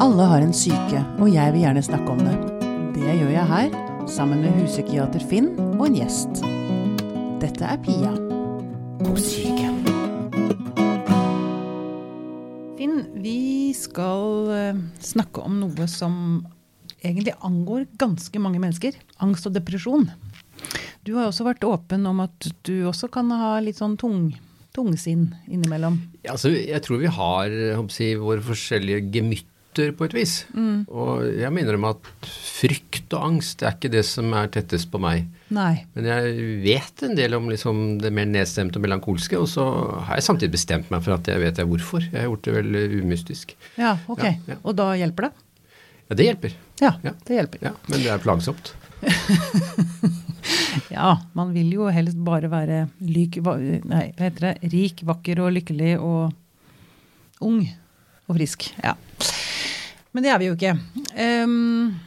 Alle har en syke, og jeg vil gjerne snakke om det. Det gjør jeg her, sammen med huspsykiater Finn og en gjest. Dette er Pia på syke. Finn, vi skal eh, snakke om noe som egentlig angår ganske mange mennesker. Angst og depresjon. Du har også vært åpen om at du også kan ha litt sånn tung, tungsinn innimellom. Ja, altså, jeg tror vi har si, våre forskjellige gemytter på et vis. Mm. Og jeg mener om at frykt og angst det er ikke det som er tettest på meg. Nei. Men jeg vet en del om liksom, det mer nedstemte og melankolske, og så har jeg samtidig bestemt meg for at jeg vet jeg hvorfor. Jeg har gjort det veldig umystisk. Ja, ok. Ja, ja. Og da hjelper det? Ja, det hjelper. Ja, det hjelper. Ja, men det er plagsomt. ja, man vil jo helst bare være lyk, nei, hva heter det, rik, vakker og lykkelig og ung og frisk. Ja. Men det er vi jo ikke. Um,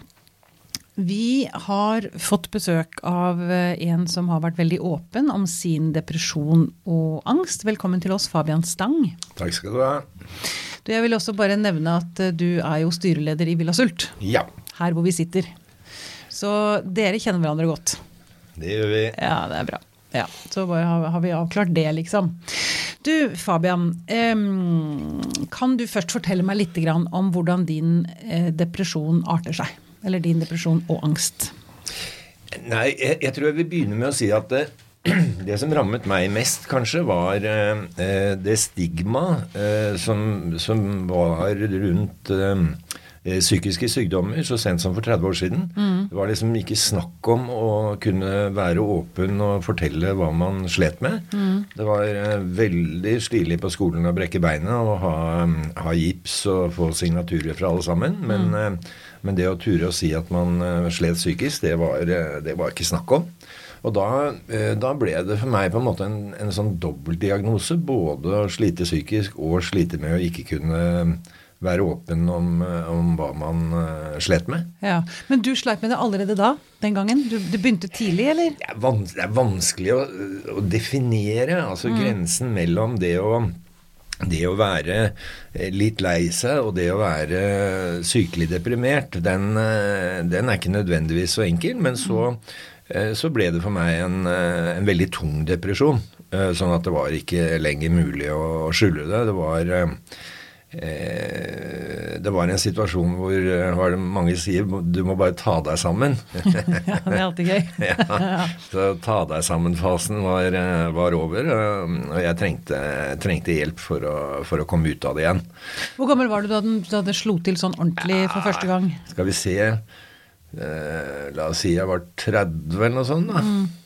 vi har fått besøk av eh, en som har vært veldig åpen om sin depresjon og angst. Velkommen til oss, Fabian Stang. Takk skal du ha. Du, jeg vil også bare nevne at eh, du er jo styreleder i Villa Sult. Ja. Her hvor vi sitter. Så dere kjenner hverandre godt. Det gjør vi. Ja, det er bra. Ja, Så har, vi avklart det, liksom. Du Fabian, kan du først fortelle meg litt om hvordan din eh, depresjon arter seg? Eller din depresjon og angst? Nei, jeg, tror jeg vil begynne med å si at det, det som rammet meg mest, kanskje, var eh, det stigma eh, som, som, var rundt eh, Eh, psykiske sykdommer så sent som for 30 år siden. Mm. Det var liksom ikke snakk om å kunne være åpen og fortelle hva man slet med. Mm. Det var uh, veldig stilig på skolen å brekke beinet og ha, ha, gips og få signaturer fra alle sammen. Men, mm. uh, men det å ture å si at man slet psykisk, det var, det var ikke snakk om. Og da, da, ble det for meg på en måte en, en sånn dobbeltdiagnose. Både å slite psykisk og slite med å ikke kunne være åpen om, om hva man uh, slet med. Ja, Men du sleit med det allerede da? den gangen? Du, du begynte tidlig, eller? Det er, vans det er vanskelig å, å, definere. Altså mm. grensen mellom det å det å være eh, litt lei seg og det å være sykelig deprimert, den, eh, den er ikke nødvendigvis så enkel. Men så, mm. så ble det for meg en, en, veldig tung depresjon. Sånn at det var ikke lenger mulig å skjule det. Det var Eh, det var en situasjon hvor var eh, det mange sier du må bare ta deg sammen. ja, det er alltid gøy. ja, så ta deg sammen-fasen var, eh, var, over, og jeg trengte, trengte hjelp for å, for å, komme ut av det igjen. Hvor gammel var du da, den, da det slo til sånn ordentlig for første gang? Skal vi se eh, La oss si jeg var 30 eller noe sånt. da. Mm.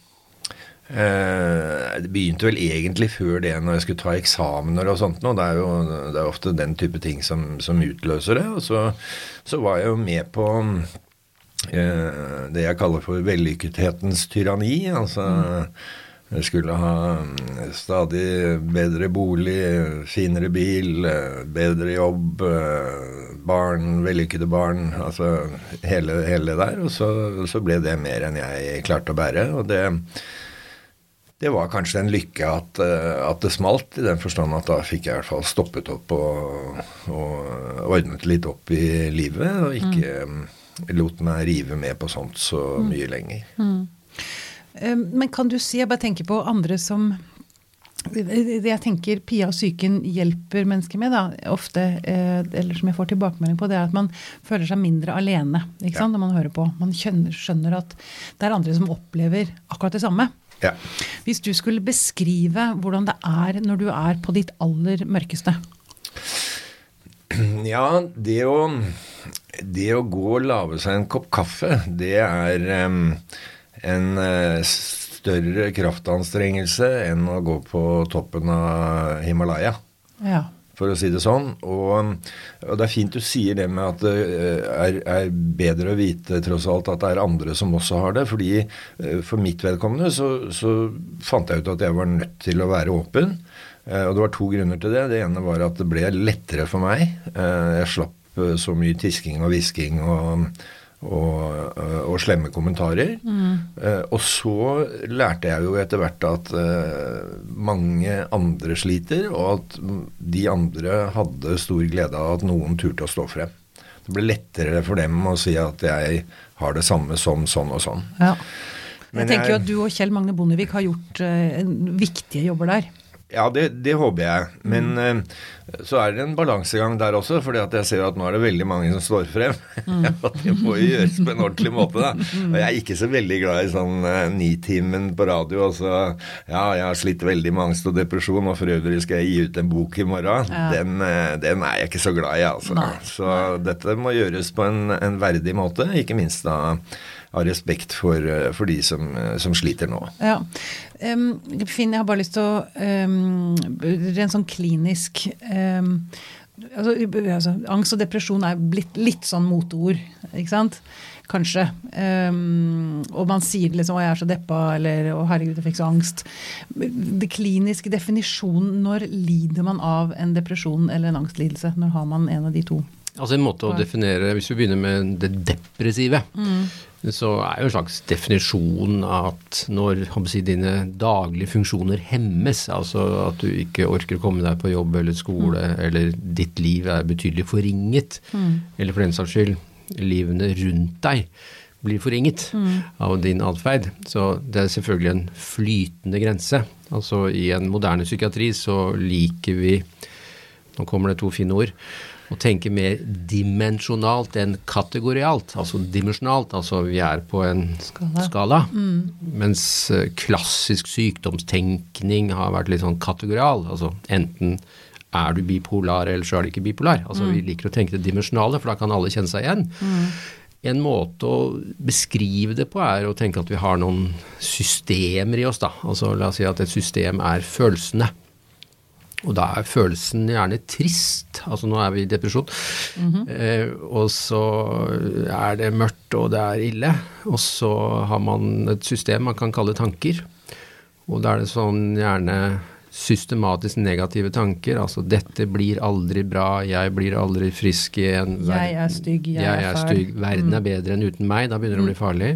Eh, det begynte vel egentlig før det, når jeg skulle ta eksamener og sånt Og Det er jo det er ofte den type ting som, som utløser det. Og så, så, var jeg jo med på eh, det jeg kaller for vellykkethetens tyranni. Altså jeg skulle ha mm, stadig bedre bolig, finere bil, bedre jobb, eh, barn, vellykkede barn. Altså hele det der. Og så, så ble det mer enn jeg klarte å bære. og det det var kanskje en lykke at, eh, at, det smalt, i den forstand at da fikk jeg i hvert fall stoppet opp og, og ordnet litt opp i livet, og ikke mm. lot meg rive med på sånt så mm. mye lenger. Mm. Eh, men kan du si, jeg bare tenker på andre som det jeg tenker Pia og psyken hjelper mennesker med, da, ofte, eh, eller som jeg får tilbakemelding på, det er at man føler seg mindre alene ikke sant, når man hører på. Man skjønner at det er andre som opplever akkurat det samme. Ja. Hvis du skulle beskrive hvordan det er når du er på ditt aller mørkeste? Ja, det å, det å gå og lage seg en kopp kaffe, det er um, en uh, større kraftanstrengelse enn å gå på toppen av Himalaya. Ja for å si det sånn. Og, og, det er fint du sier det med at det er, er, bedre å vite tross alt at det er andre som også har det. fordi eh, for mitt vedkommende så, så fant jeg ut at jeg var nødt til å være åpen. Eh, og det var to grunner til det. Det ene var at det ble lettere for meg. Eh, jeg slapp så mye tisking og hvisking og og, og, slemme kommentarer. Mm. Uh, og så lærte jeg jo etter hvert at uh, mange andre sliter, og at de andre hadde stor glede av at noen turte å stå frem. Det ble lettere for dem å si at jeg har det samme som sånn og sånn. Ja. Men Jeg tenker jo at du og Kjell Magne Bondevik har gjort eh, viktige jobber der. Ja, det, det håper jeg. Men mm. så er det en balansegang der også, fordi at jeg ser at nå er det veldig mange som står frem. og det må jo gjøres på en ordentlig måte, da. Og jeg er ikke så veldig glad i sånn uh, Nitimen på radio. Og så ja, jeg har slitt veldig med angst og depresjon, og for øvrig skal jeg gi ut en bok i morgen. Ja. Den, uh, den er jeg ikke så glad i, altså. Nei. Så dette må gjøres på en, en verdig måte, ikke minst da av respekt for, eh, for de som, eh, som sliter nå. Ja. Um, Finn, jeg har bare lyst til å um, Rent sånn klinisk um, altså, altså, Angst og depresjon er blitt litt sånn moteord, ikke sant? Kanskje. Um, og man sier liksom 'Å, jeg er så deppa', eller 'Å, herregud, jeg fikk så angst'. Det kliniske definisjonen, når lider man av en depresjon eller en angstlidelse? Når har man en av de to? Altså en måte å definere, Hvis vi begynner med det depressive, så er jo en slags definisjon at når si, dine daglige funksjoner hemmes, altså at du ikke orker å komme deg på jobb eller skole, eller ditt liv er betydelig forringet, eller for den saks skyld livene rundt deg blir forringet av din atferd. Så det er selvfølgelig en flytende grense. Altså i en moderne psykiatri så liker vi nå kommer det to fine ord. Å tenke mer dimensjonalt enn kategorialt, altså dimensjonalt. Altså vi er på en Skala. skala. Mens eh, klassisk sykdomstenkning har vært litt sånn kategorial. Altså enten er du bipolar, eller så er du ikke bipolar. Altså Vi liker å tenke det dimensjonale, for da kan alle kjenne seg igjen. En måte å beskrive det på er å tenke at vi har noen systemer i oss. da. Altså La oss si at et system er følelsene. Og da er følelsen gjerne trist. Altså nå er vi i depresjon. eh, og så er det mørkt og det er ille. Og så har man et system man kan kalle tanker. Og da er det sånn gjerne systematisk negative tanker. Altså 'dette blir aldri bra', 'jeg blir aldri frisk igjen'. Jeg er stygg, jeg er er stygg, 'verden er bedre enn uten meg'. Da begynner det å bli farlig.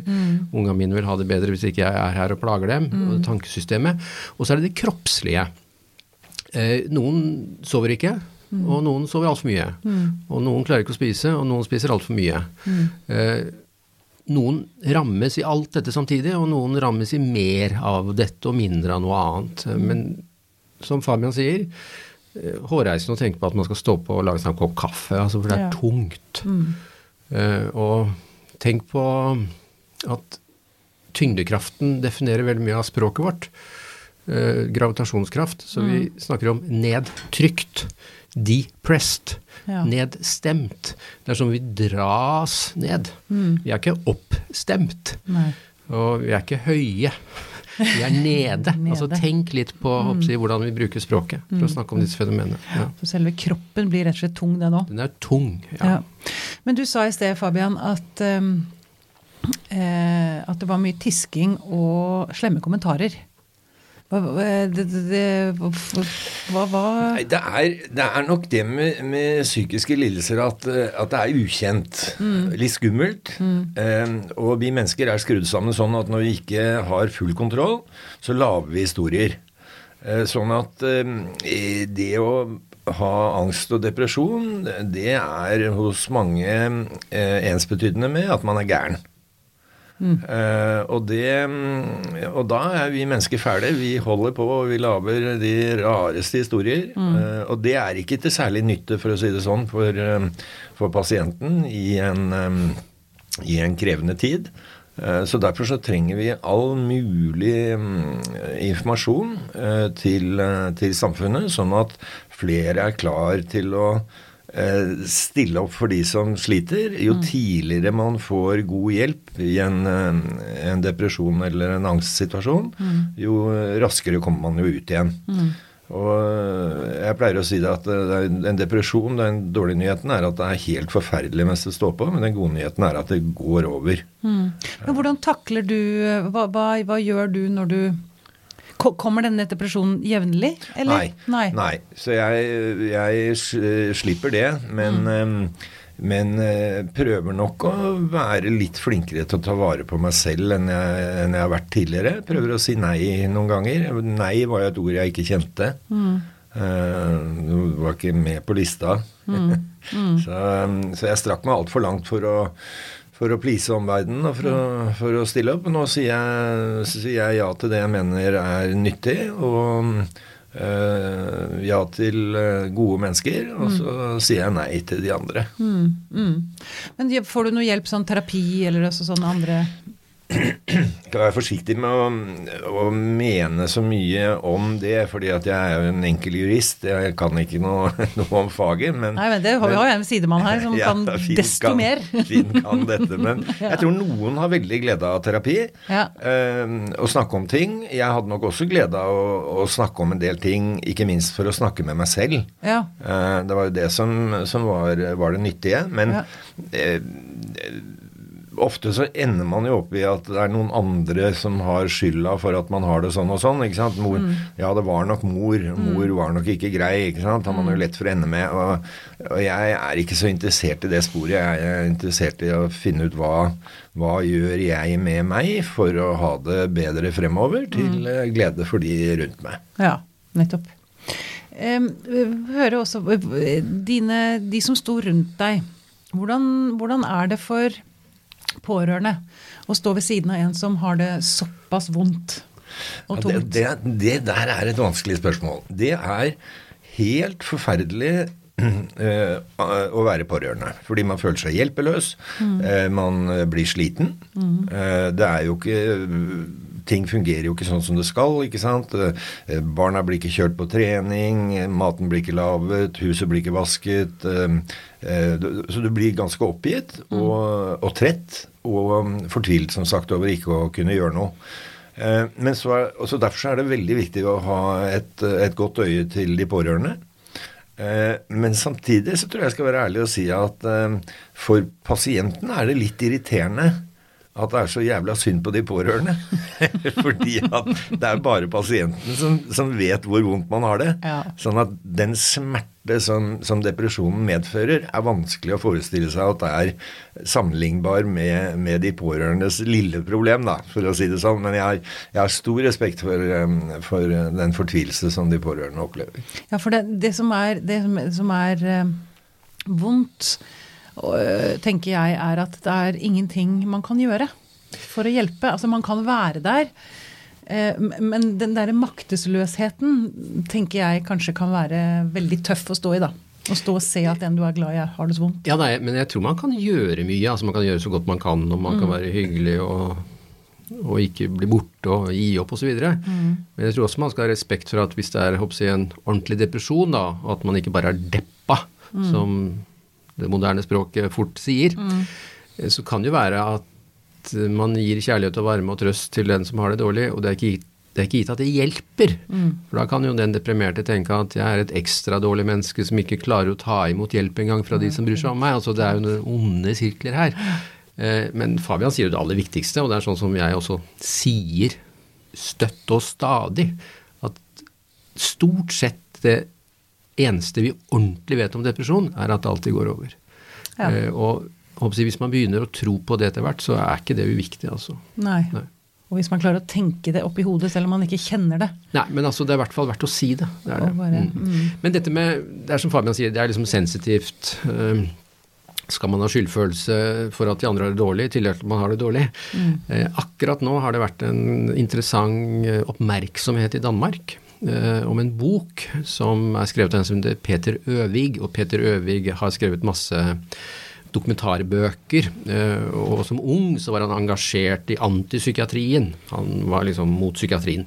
Ungene mine vil ha det bedre hvis ikke jeg er her og plager dem. Og det tankesystemet. Og så er det det kroppslige. Eh, noen sover ikke, og noen sover altfor mye. Og noen klarer ikke å spise, og noen spiser altfor mye. Eh, noen rammes i alt dette samtidig, og noen rammes i mer av dette og mindre av noe annet. Men som Fabian sier, eh, hårreisende å tenke på at man skal stå på og lage seg en kopp kaffe, altså for det er Ja. tungt. Eh, og tenk på at tyngdekraften definerer veldig mye av språket vårt. Eh, gravitasjonskraft. Så vi snakker om nedtrykt. Depressed. Ja. Nedstemt. Det er som vi dras ned. Vi er ikke oppstemt. Nei. Og vi er ikke høye. Vi er nede. Nede. Altså Tenk litt på håper hvordan vi bruker språket for å snakke om disse fenomenene. Ja. Så selve kroppen blir rett og slett tung, den òg. Den er tung. Ja. Ja. Men du sa i sted, Fabian, at, um, eh, at det var mye tisking og slemme kommentarer. Det, det, det, hva, hva Nei, er, det er nok det med, med psykiske lidelser at, at det er ukjent. Litt skummelt. Eh, og vi mennesker er skrudd sammen sånn at når vi ikke har full kontroll, så lager vi historier. Eh, sånn at eh, det å ha angst og depresjon, det er hos mange eh, ensbetydende med at man er gæren. Eh, og, det, mm, og da er vi mennesker fæle. Vi holder på og vi lager de rareste historier. Eh, og det er ikke til særlig nytte, for å si det sånn, for, eh, for pasienten i en, um, i en krevende tid. Så derfor så trenger vi all mulig mm, informasjon til, til samfunnet, sånn at flere er klar til å stille opp for de som sliter. Jo tidligere man får god hjelp i en, eh, en depresjon eller en angstsituasjon, jo raskere kommer man jo ut igjen. Og eh, jeg pleier å si det at eh, en depresjon, den dårlige nyheten er at det er helt forferdelig mens det står på, men den gode nyheten er at det går over. Men hvordan takler du hva, hva, hva gjør du når du Kommer denne depresjonen jevnlig? Eller? Nei. Nei. Så jeg, jeg slipper det, men, mm. men eh, prøver nok å være litt flinkere til å ta vare på meg selv enn jeg, enn jeg har vært tidligere. Prøver å si nei noen ganger. Nei var jo et ord jeg ikke kjente. Mm. Du var ikke med på lista. så, så jeg strakk meg altfor langt for å, for å please omverdenen og for å, for å stille opp. Nå sier jeg, sier jeg ja til det jeg mener er nyttig, og øh, ja til eh, gode mennesker. Og så sier jeg nei til de andre. Men får du noe hjelp, sånn terapi eller også sånne andre skal være forsiktig med å, å mene så mye om det, fordi at jeg er jo en enkel jurist. Jeg kan ikke noe, noe om faget. Men, Nei, men det har vi har jo en sidemann her som Ja, kan desto kan- mer. Finn kan dette. Men jeg tror noen har veldig glede av terapi. Ja. eh, å snakke om ting. Jeg hadde nok også glede av å, å snakke om en del ting, ikke minst for å snakke med meg selv. Ja. Eh, det var jo det som, som var, var det nyttige. Men Ja. eh, ofte så ender man jo opp i at det er noen andre som har skylda for at man har det sånn og sånn. ikke sant? Mor, Ja, det var nok mor. Mor var nok ikke grei. ikke sant? Har man jo lett for å ende med. Og, og jeg er ikke så interessert i det sporet. Jeg er interessert i å finne ut hva, hva gjør jeg med meg for å ha det bedre fremover, til eh, glede for de rundt meg. Ja, nettopp. Um, hører også eh, dine, de som sto rundt deg. Hvordan, hvordan er det for pårørende å stå ved siden av en som har det såpass vondt og Ja, det, det, det der er et vanskelig spørsmål. Det er helt forferdelig eh, å være pårørende. Fordi man føler seg hjelpeløs. eh, man eh, blir sliten. Eh, det er jo ikke Ting fungerer jo ikke sånn som det skal. ikke sant? Barna blir ikke kjørt på trening, maten blir ikke laget, huset blir ikke vasket. Eh, Så du blir ganske oppgitt og, og trett og fortvilt, fortvilet som sagt over ikke å kunne gjøre noe. Eh, Men så er, også Derfor er det veldig viktig å ha et, et godt øye til de pårørende. Eh, Men samtidig så tror jeg jeg skal være ærlig og si at for pasienten er det litt irriterende at det er så jævla synd på de pårørende. Fordi at det er bare pasienten som, som vet hvor vondt man har det. Ja. Sånn at den smerte som, som depresjonen medfører, er vanskelig å forestille seg at det er sammenlignbar med, med de pårørendes lille problem, da, for å si det sånn. Men jeg har, jeg har stor respekt for, um, for den fortvilelse som de pårørende opplever. Ja, for det, det som er, det som, er eh, vondt, tenker jeg, er at det er ingenting man kan gjøre for å hjelpe. Altså, man kan være der. Eh, Men den derre maktesløsheten tenker jeg kanskje kan være veldig tøff å stå i, da. Å stå og se at en du er glad i, har det så vondt. Ja, nei, men jeg tror man kan gjøre mye. altså Man kan gjøre så godt man kan, og man kan være hyggelig og, og ikke bli borte og gi opp osv. Mm. Men jeg tror også man skal ha respekt for at hvis det er jeg, en ordentlig depresjon, da, at man ikke bare er deppa, som det moderne språket fort sier, eh, så kan det jo være at man gir kjærlighet og varme og trøst til den som har det dårlig, og det er ikke gitt det er ikke gitt at det hjelper. For da kan jo den deprimerte tenke at jeg er et ekstra dårlig menneske som ikke klarer å ta imot hjelp engang fra de som bryr seg om meg. Altså det er jo noen onde sirkler her. Eh, Men Fabian sier jo det aller viktigste, og det er sånn som jeg også sier støtt og stadig, at stort sett det eneste vi ordentlig vet om depresjon, er at det alltid går over. Ja. Eh, Og hvis man begynner å tro på det etter hvert, så er ikke det uviktig, altså. Nei. Nei. Og hvis man klarer å tenke det opp i hodet, selv om man ikke kjenner det. Nei, men altså, det er i hvert fall verdt å si det. det, er det. Bare, Mm. Men dette med Det er som Fabian sier, det er liksom sensitivt. Um, skal man ha skyldfølelse for at de andre har det dårlig, i tillegg til at man har det dårlig? Eh, akkurat nå har det vært en interessant eh, oppmerksomhet i Danmark eh, om en bok som er skrevet av en som heter Peter Øvig. Og Peter Øvig har skrevet masse dokumentarbøker. eh, Og som ung så var han engasjert i antipsykiatrien. Han var liksom mot psykiatrien.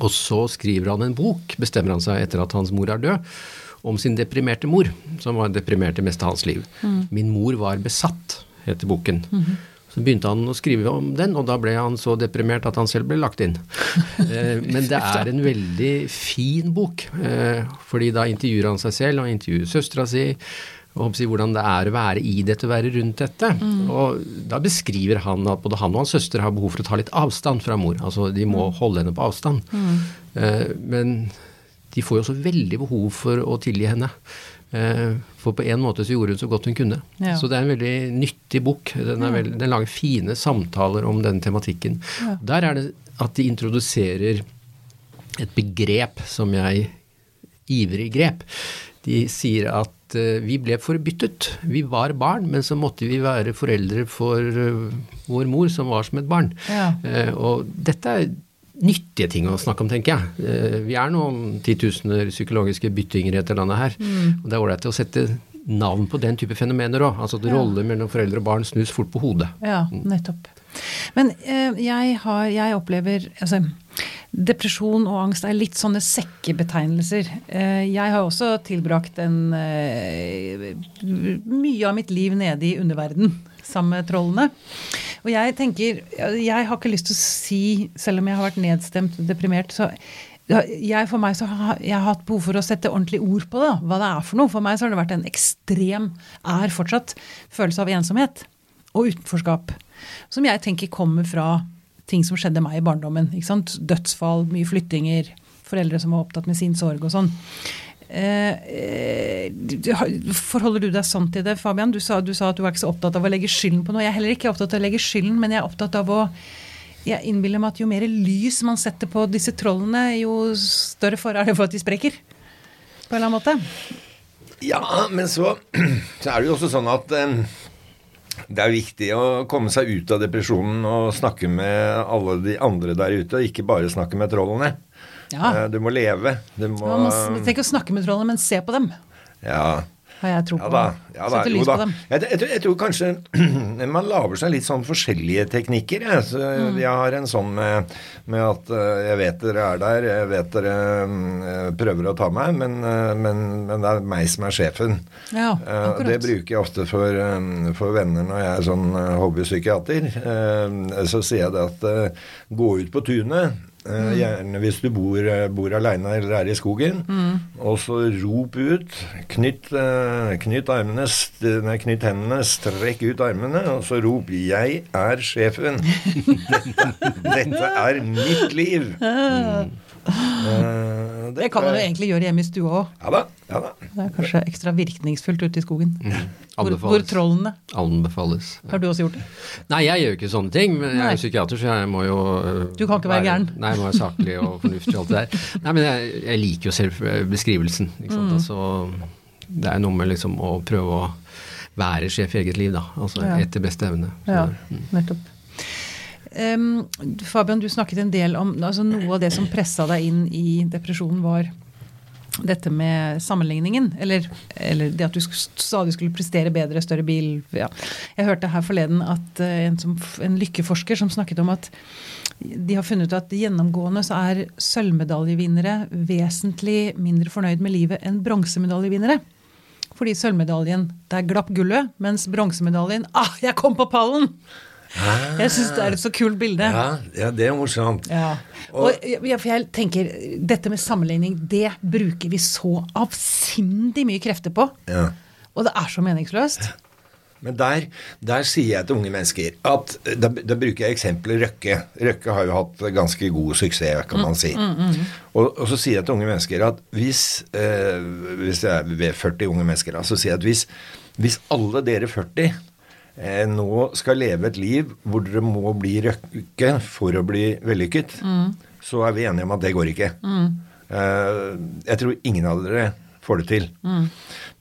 Og så skriver han en bok, bestemmer han seg etter at hans mor er død, om sin deprimerte mor, som var deprimert i meste av hans liv. 'Min mor var besatt', heter boken. Så begynte han å skrive om den, og da ble han så deprimert at han selv ble lagt inn. Eh, Men det er en veldig fin bok, eh, fordi da intervjuer han seg selv, og intervjuer søstera si, å hvordan det er å være i dette, være rundt dette. Og da beskriver han at både han og hans søster har behov for å ta litt avstand fra mor. Altså de må holde henne på avstand. Eh, men de får jo også veldig behov for å tilgi henne. Eh, for på en måte så gjorde hun så godt hun kunne. Ja. Så det er en veldig nyttig bok. Den, er veldig, den lager fine samtaler om den tematikken. Der er det at de introduserer et begrep som jeg ivrig grep. De sier at eh, vi ble forbyttet. Vi var barn, men så måtte vi være foreldre for eh, vår mor, som var som et barn. Ja. Eh, og dette er nyttige ting å snakke om, tenker jeg. Vi er noen titusener psykologiske byttinger i dette landet her. Mm. Og det er ålreit å sette navn på den type fenomener òg. Altså at Ja. roller mellom foreldre og barn snus fort på hodet. Ja, nettopp. Men jeg, har, jeg opplever altså, Depresjon og angst er litt sånne sekkebetegnelser. Eh, jeg har også tilbrakt en eh, mye av mitt liv nede i underverden sammen med trollene. Og jeg tenker Jeg har ikke lyst til å si, selv om jeg har vært nedstemt og deprimert, så jeg, for meg så har jeg hatt behov for å sette ordentlig ord på det, hva det er for noe. For meg så har det vært en ekstrem, er fortsatt, følelse av ensomhet og utenforskap. Som jeg tenker kommer fra ting som skjedde meg i barndommen. ikke sant? Dødsfall, mye flyttinger, foreldre som var opptatt med sin sorg og sånn. Eh, eh, forholder du deg sånn til det, Fabian? Du sa, du sa at du er ikke så opptatt av å legge skylden på noe. Jeg er heller ikke opptatt av å legge skylden, men jeg er opptatt av å jeg innbiller meg at jo mer lys man setter på disse trollene, jo større fare er det for at de sprekker. På en eller annen måte. Ja, men så, så er det jo også sånn at eh, det er viktig å komme seg ut av depresjonen og snakke med alle de andre der ute, og ikke bare snakke med trollene. Ja. Eh, Du må leve. Du må må Tenk å snakke med trollene, men se på dem. Ja. Har jeg tro på. Ja da. Ja, da. Jo da. på dem. Jeg, jeg, tror- jeg tror kanskje man lager seg litt sånn forskjellige teknikker. Jeg, så Mm. jeg har en sånn med, med at eh, jeg vet dere er der, jeg vet dere mm, prøver å ta meg, men, eh, men, men det er meg som er sjefen. Ja, Eh. Det bruker jeg ofte for, eh, for venner når jeg er sånn eh, hobbypsykiater. Eh, Så sier jeg det at eh, gå ut på tunet. Mm. Gjerne hvis du bor, eh, bor aleine eller er i skogen. Mm. Og så rop ut. Knytt, eh, knytt armene, nei, knytt hendene, strekk ut armene, og så rop 'Jeg er sjefen'. Dette, dette er mitt liv. Mm. Eh, Det kan man jo egentlig gjøre hjemme i stua òg. Ja da. Ja da. Det er kanskje ekstra virkningsfullt ute i skogen. Hvor, hvor trollene Anbefales. Har du også gjort det? Nei, jeg gjør ikke sånne ting. Men jeg er jo psykiater, så jeg må jo øh, Du kan ikke være gæren. Nei, jeg må være saklig og fornuftig og alt det der. Nei, men jeg, jeg liker jo selv øh, beskrivelsen. Ikke Mm. Altså, det er noe med liksom å prøve å være sjef i eget liv, da. Altså Ja. etter beste evne. Så, Ja, mm. nettopp. Em, Fabian, du snakket en del om altså Noe av det som pressa deg inn i depresjonen, var dette med sammenligningen. Eller, eller det at du sa stadig skulle prestere bedre, større bil. Ja. Jeg hørte her forleden at eh, en, som, en lykkeforsker som snakket om at de har funnet ut at gjennomgående så er sølvmedaljevinnere vesentlig mindre fornøyd med livet enn bronsemedaljevinnere. Fordi sølvmedaljen, der glapp gullet, mens bronsemedaljen Ah, jeg kom på pallen! Jeg syns det er et så kult bilde. Ja, ja, det er morsomt. Ja. Og, ja, for jeg tenker, Dette med sammenligning, det bruker vi så avsindig mye krefter på. Ja. Og det er så meningsløst. Men der, der sier jeg til unge mennesker at Da, da bruker jeg eksempelet Røkke. Røkke har jo hatt ganske god suksess, kan man si. Og, og så sier jeg til unge mennesker at hvis eh, Hvis jeg er ved 40 unge mennesker, da, så sier jeg at hvis, hvis alle dere 40 eh, nå skal leve et liv hvor dere må bli Røkke for å bli vellykket, så er vi enige om at det går ikke. Eh, jeg tror ingen av dere får det til.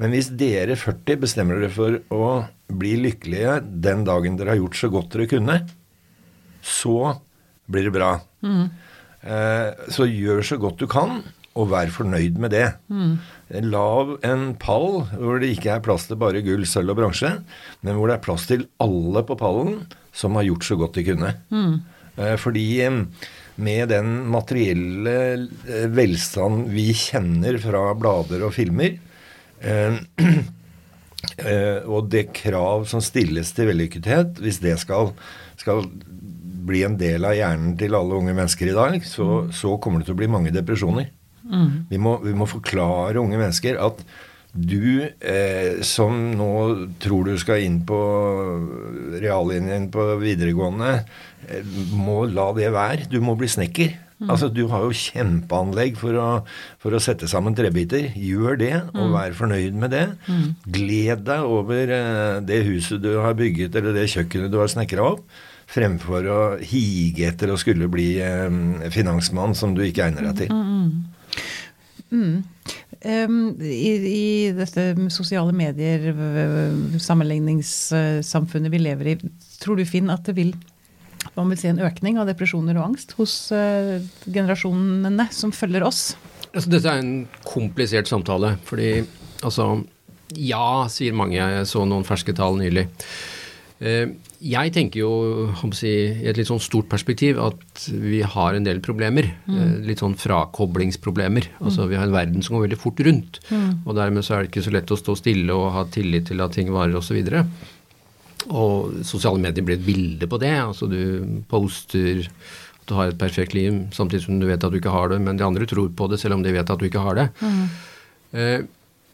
Men hvis dere 40 bestemmer dere for å bli lykkelige den dagen dere har gjort så godt dere kunne, så blir det bra. Eh, så gjør så godt du kan, og vær fornøyd med det. Lav en pall hvor det ikke er plass til bare gull, sølv og bronse, men hvor det er plass til alle på pallen som har gjort så godt de kunne. Mm. fordi med den materielle eh, velstand vi kjenner fra blader og filmer, eh, og det krav som stilles til vellykkethet, hvis det skal, skal bli en del av hjernen til alle unge mennesker i dag, så, så kommer det til å bli mange depresjoner. Vi, må, vi må forklare unge mennesker at du eh, som nå tror du skal inn på reallinjen på videregående, eh, må la det være. Du må bli snekker. Altså, Du har jo kjempeanlegg for å, for å sette sammen trebiter. Gjør det, og vær fornøyd med det. Gled deg over eh, det huset du har bygget, eller det kjøkkenet du har snekra opp, fremfor å hige etter å skulle bli eh, finansmann som du ikke egner deg til. Um, i, I dette sosiale medier, sammenligningssamfunnet vi lever i, tror du Finn at det vil man vil se en økning av depresjoner og angst hos uh, generasjonene som følger oss? Altså, dette er en komplisert samtale, fordi altså Ja, sier mange. Jeg så noen ferske tall nylig. Eh, Jeg tenker jo si, i et litt sånn stort perspektiv at vi har en del problemer. Mm. Litt sånn frakoblingsproblemer. Altså Vi har en verden som går veldig fort rundt. Og dermed så er det ikke så lett å stå stille og ha tillit til at ting varer osv. Og sosiale medier blir et bilde på det. Altså du poster at du har et perfekt liv, samtidig som du vet at du ikke har det, men de andre tror på det selv om de vet at du ikke har det. Eh,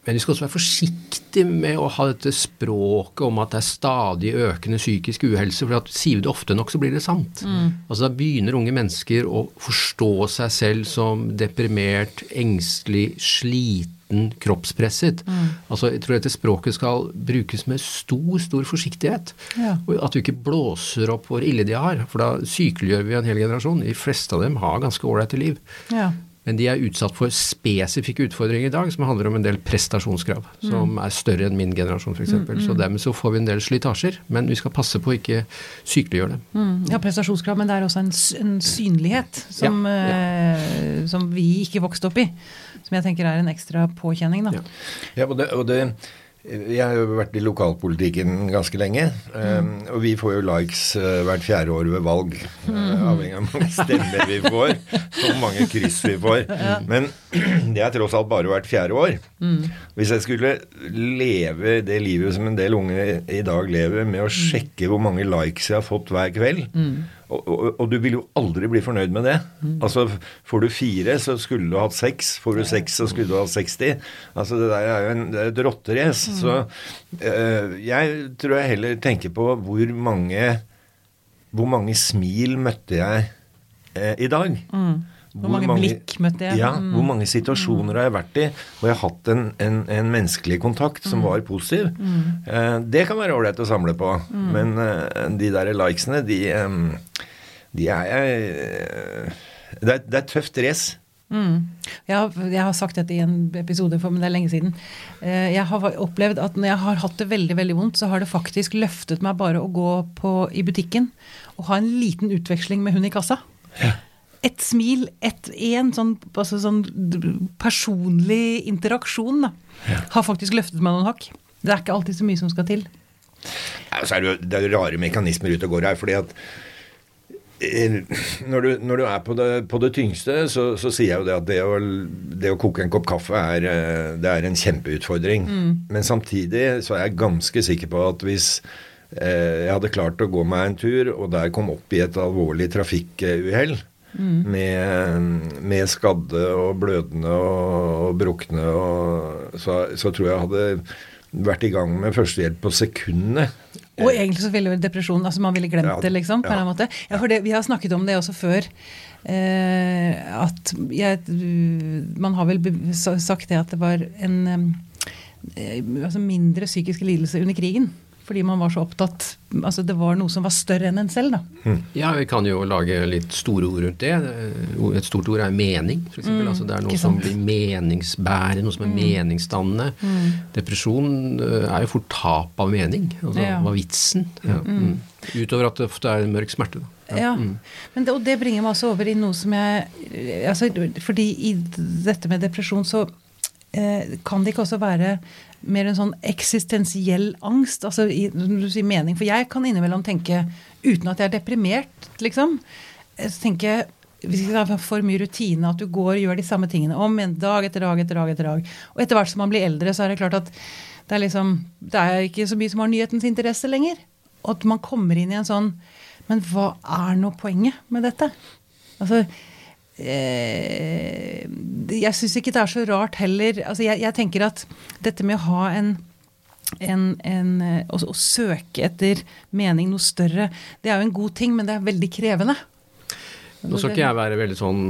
Men vi skal også være forsiktige med å ha dette språket om at det er stadig økende psykisk uhelse, for at sier vi det ofte nok, så blir det sant. Altså Da begynner unge mennesker å forstå seg selv som deprimert, engstelig, sliten, kroppspresset. Altså Jeg tror dette språket skal brukes med stor, stor forsiktighet. Ja. Og at du ikke blåser opp hvor ille de har, for da sykeliggjør vi en hel generasjon. De fleste av dem har ganske ålreite liv. Ja. Men de er utsatt for spesifikke utfordringer i dag som handler om en del prestasjonskrav, som er større enn min generasjon f.eks. eksempel. Så dermed så får vi en del slitasjer, men vi skal passe på å ikke sykeliggjøre dem. Mm, ja, prestasjonskrav, men det er også en, en synlighet som, eh, som vi ikke vokste opp i. Som jeg tenker er en ekstra påkjenning. da. Ja. Ja, og det, og det Jeg har jo vært i lokalpolitikken ganske lenge. um, og vi får jo likes uh, hvert fjerde år ved valg. uh, avhengig av hvor mange stemmer vi får, hvor mange kryss vi får. Men det er tross alt bare hvert fjerde år. Hvis jeg skulle leve det livet som en del unge i dag lever, med å sjekke hvor mange likes jeg har fått hver kveld og, og, og du vil jo aldri bli fornøyd med det. Altså, Får du fire, så skulle du hatt seks. Får du seks, så skulle du hatt 60. Altså, Det der er jo en, er et rotterace. Så øh, jeg tror jeg heller tenker på hvor mange Hvor mange smil møtte jeg eh, i dag? Hvor mange blikk møtte jeg? Ja, Mm. hvor mange situasjoner har jeg vært i hvor jeg har hatt en, en, en menneskelig kontakt som var positiv. Eh, det kan være ålreit å samle på, men eh, de der likesene, de, eh, de er jeg eh, det, er, det er et tøft race. Mm. Jeg, har, jeg har sagt dette i en episode, for, men det er lenge siden. Eh, Jeg har opplevd at når jeg har hatt det veldig veldig vondt, så har det faktisk løftet meg bare å gå på, i butikken og ha en liten utveksling med hun i kassa. Et smil, et, en sånn, altså sånn personlig interaksjon da, har faktisk løftet meg noen hakk. Det er ikke alltid så mye som skal til. Ja, er det, det er jo rare mekanismer ute og går her. fordi at eh, når du, når du er på det, på det tyngste, så, så sier jeg jo det at det å, det å koke en kopp kaffe er, eh, det er en kjempeutfordring. Men samtidig så er jeg ganske sikker på at hvis eh, jeg hadde klart å gå meg en tur, og der kom opp i et alvorlig trafikkuhell med, med skadde og blødende og, og brukne, og, så, så tror jeg hadde vært i gang med førstehjelp på sekundene. Og egentlig så ville depresjonen, altså Man ville glemt Ja, det, liksom. på en ja. annen måte. Ja, for det, Vi har snakket om det også før. Eh, at jeg, Man har vel sagt det at det var en eh, altså mindre psykiske lidelse under krigen. Fordi man var så opptatt altså Det var noe som var større enn en selv. da. Ja, vi kan jo lage litt store ord rundt det. Et stort ord er mening, f.eks. Mm, altså det er noe som blir meningsbærende, noe som er meningsdannende. Depresjon eh, er jo fort tap av mening. Altså Ja. hva er vitsen? Ja. Mm. Utover at det ofte er en mørk smerte. Da. Ja, men det, og det bringer meg også over i noe som jeg altså, Fordi i dette med depresjon så eh, kan det ikke også være mer en sånn eksistensiell angst? Altså når du sier mening. For jeg kan innimellom tenke, uten at jeg er deprimert, liksom tenke tenker jeg hvis det er for mye rutine, at du går og gjør de samme tingene om en dag etter dag etter dag. etter dag. Og etter hvert som man blir eldre, så er det klart at det er, liksom, det er ikke så mye som har nyhetens interesse lenger. Og at man kommer inn i en sånn Men hva er nå poenget med dette? Altså eh, Jeg syns ikke det er så rart heller. Altså jeg, jeg tenker at dette med å ha en en, en, eh, å, å søke etter mening noe større, det er jo en god ting, men det er veldig krevende. Nå skal ikke jeg være veldig sånn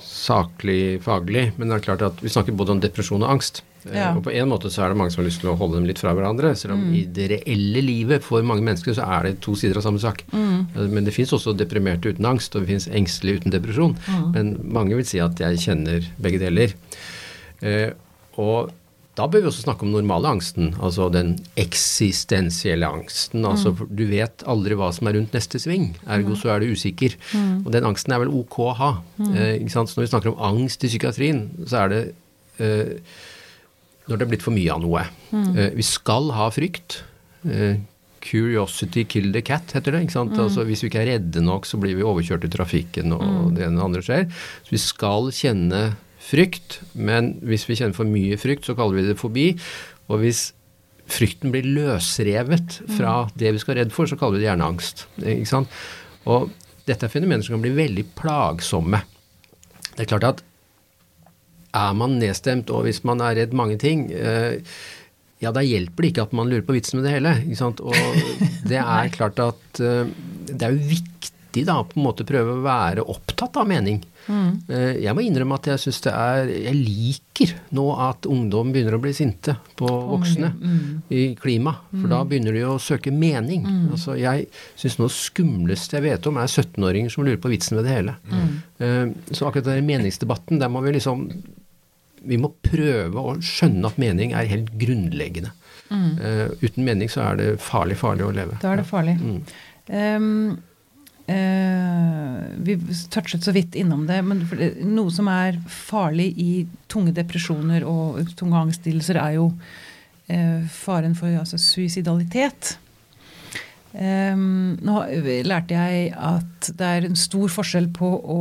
saklig faglig, men det er klart at vi snakker både om depresjon og angst. Eh, Ja. Og på en måte så er det mange som har lyst til å holde dem litt fra hverandre. Selv om i det reelle livet for mange mennesker så er det to sider av samme sak. Mm. Men det fins også deprimerte uten angst, og det fins engstelige uten depresjon. Men mange vil si at jeg kjenner begge deler. Eh, og da bør vi også snakke om den normale angsten, altså den eksistensielle angsten. altså Du vet aldri hva som er rundt neste sving, ergo så er du usikker. Og den angsten er vel ok å ha. Eh, ikke sant? Så når vi snakker om angst i psykiatrien, så er det eh, når det er blitt for mye av noe. Eh, vi skal ha frykt. Eh, Curiosity kill the cat, heter det. ikke sant? Altså Hvis vi ikke er redde nok, så blir vi overkjørt i trafikken, og det ene og det andre skjer. Så vi skal kjenne frykt, men hvis vi kjenner for mye frykt, så kaller vi det fobi. Og hvis frykten blir løsrevet fra det vi skal være redd for, så kaller vi det gjerne angst. ikke sant? Og dette er fenomener som kan bli veldig plagsomme. Det er klart at er man nedstemt, og hvis man er redd mange ting eh, ja, da hjelper det ikke at man lurer på vitsen med det hele. ikke sant? Og det er klart at eh, det er jo viktig da på en måte prøve å være opptatt av mening. Mm. Jeg må innrømme at jeg syns det er Jeg liker nå at ungdom begynner å bli sinte på voksne i klima. For da begynner de å søke mening. Altså jeg syns noe skumleste jeg vet om, er 17-åringer som lurer på vitsen ved det hele. Eh, Så akkurat den meningsdebatten, der må vi liksom vi må prøve å skjønne at mening er helt grunnleggende. Uh, uten mening så er det farlig, farlig å leve. Da er det farlig. Um, eh, vi touchet så vidt innom det, men noe som er farlig i tunge depresjoner og tunge angstlidelser, er jo eh, faren for altså, suicidalitet. Um, nå lærte jeg at det er en stor forskjell på å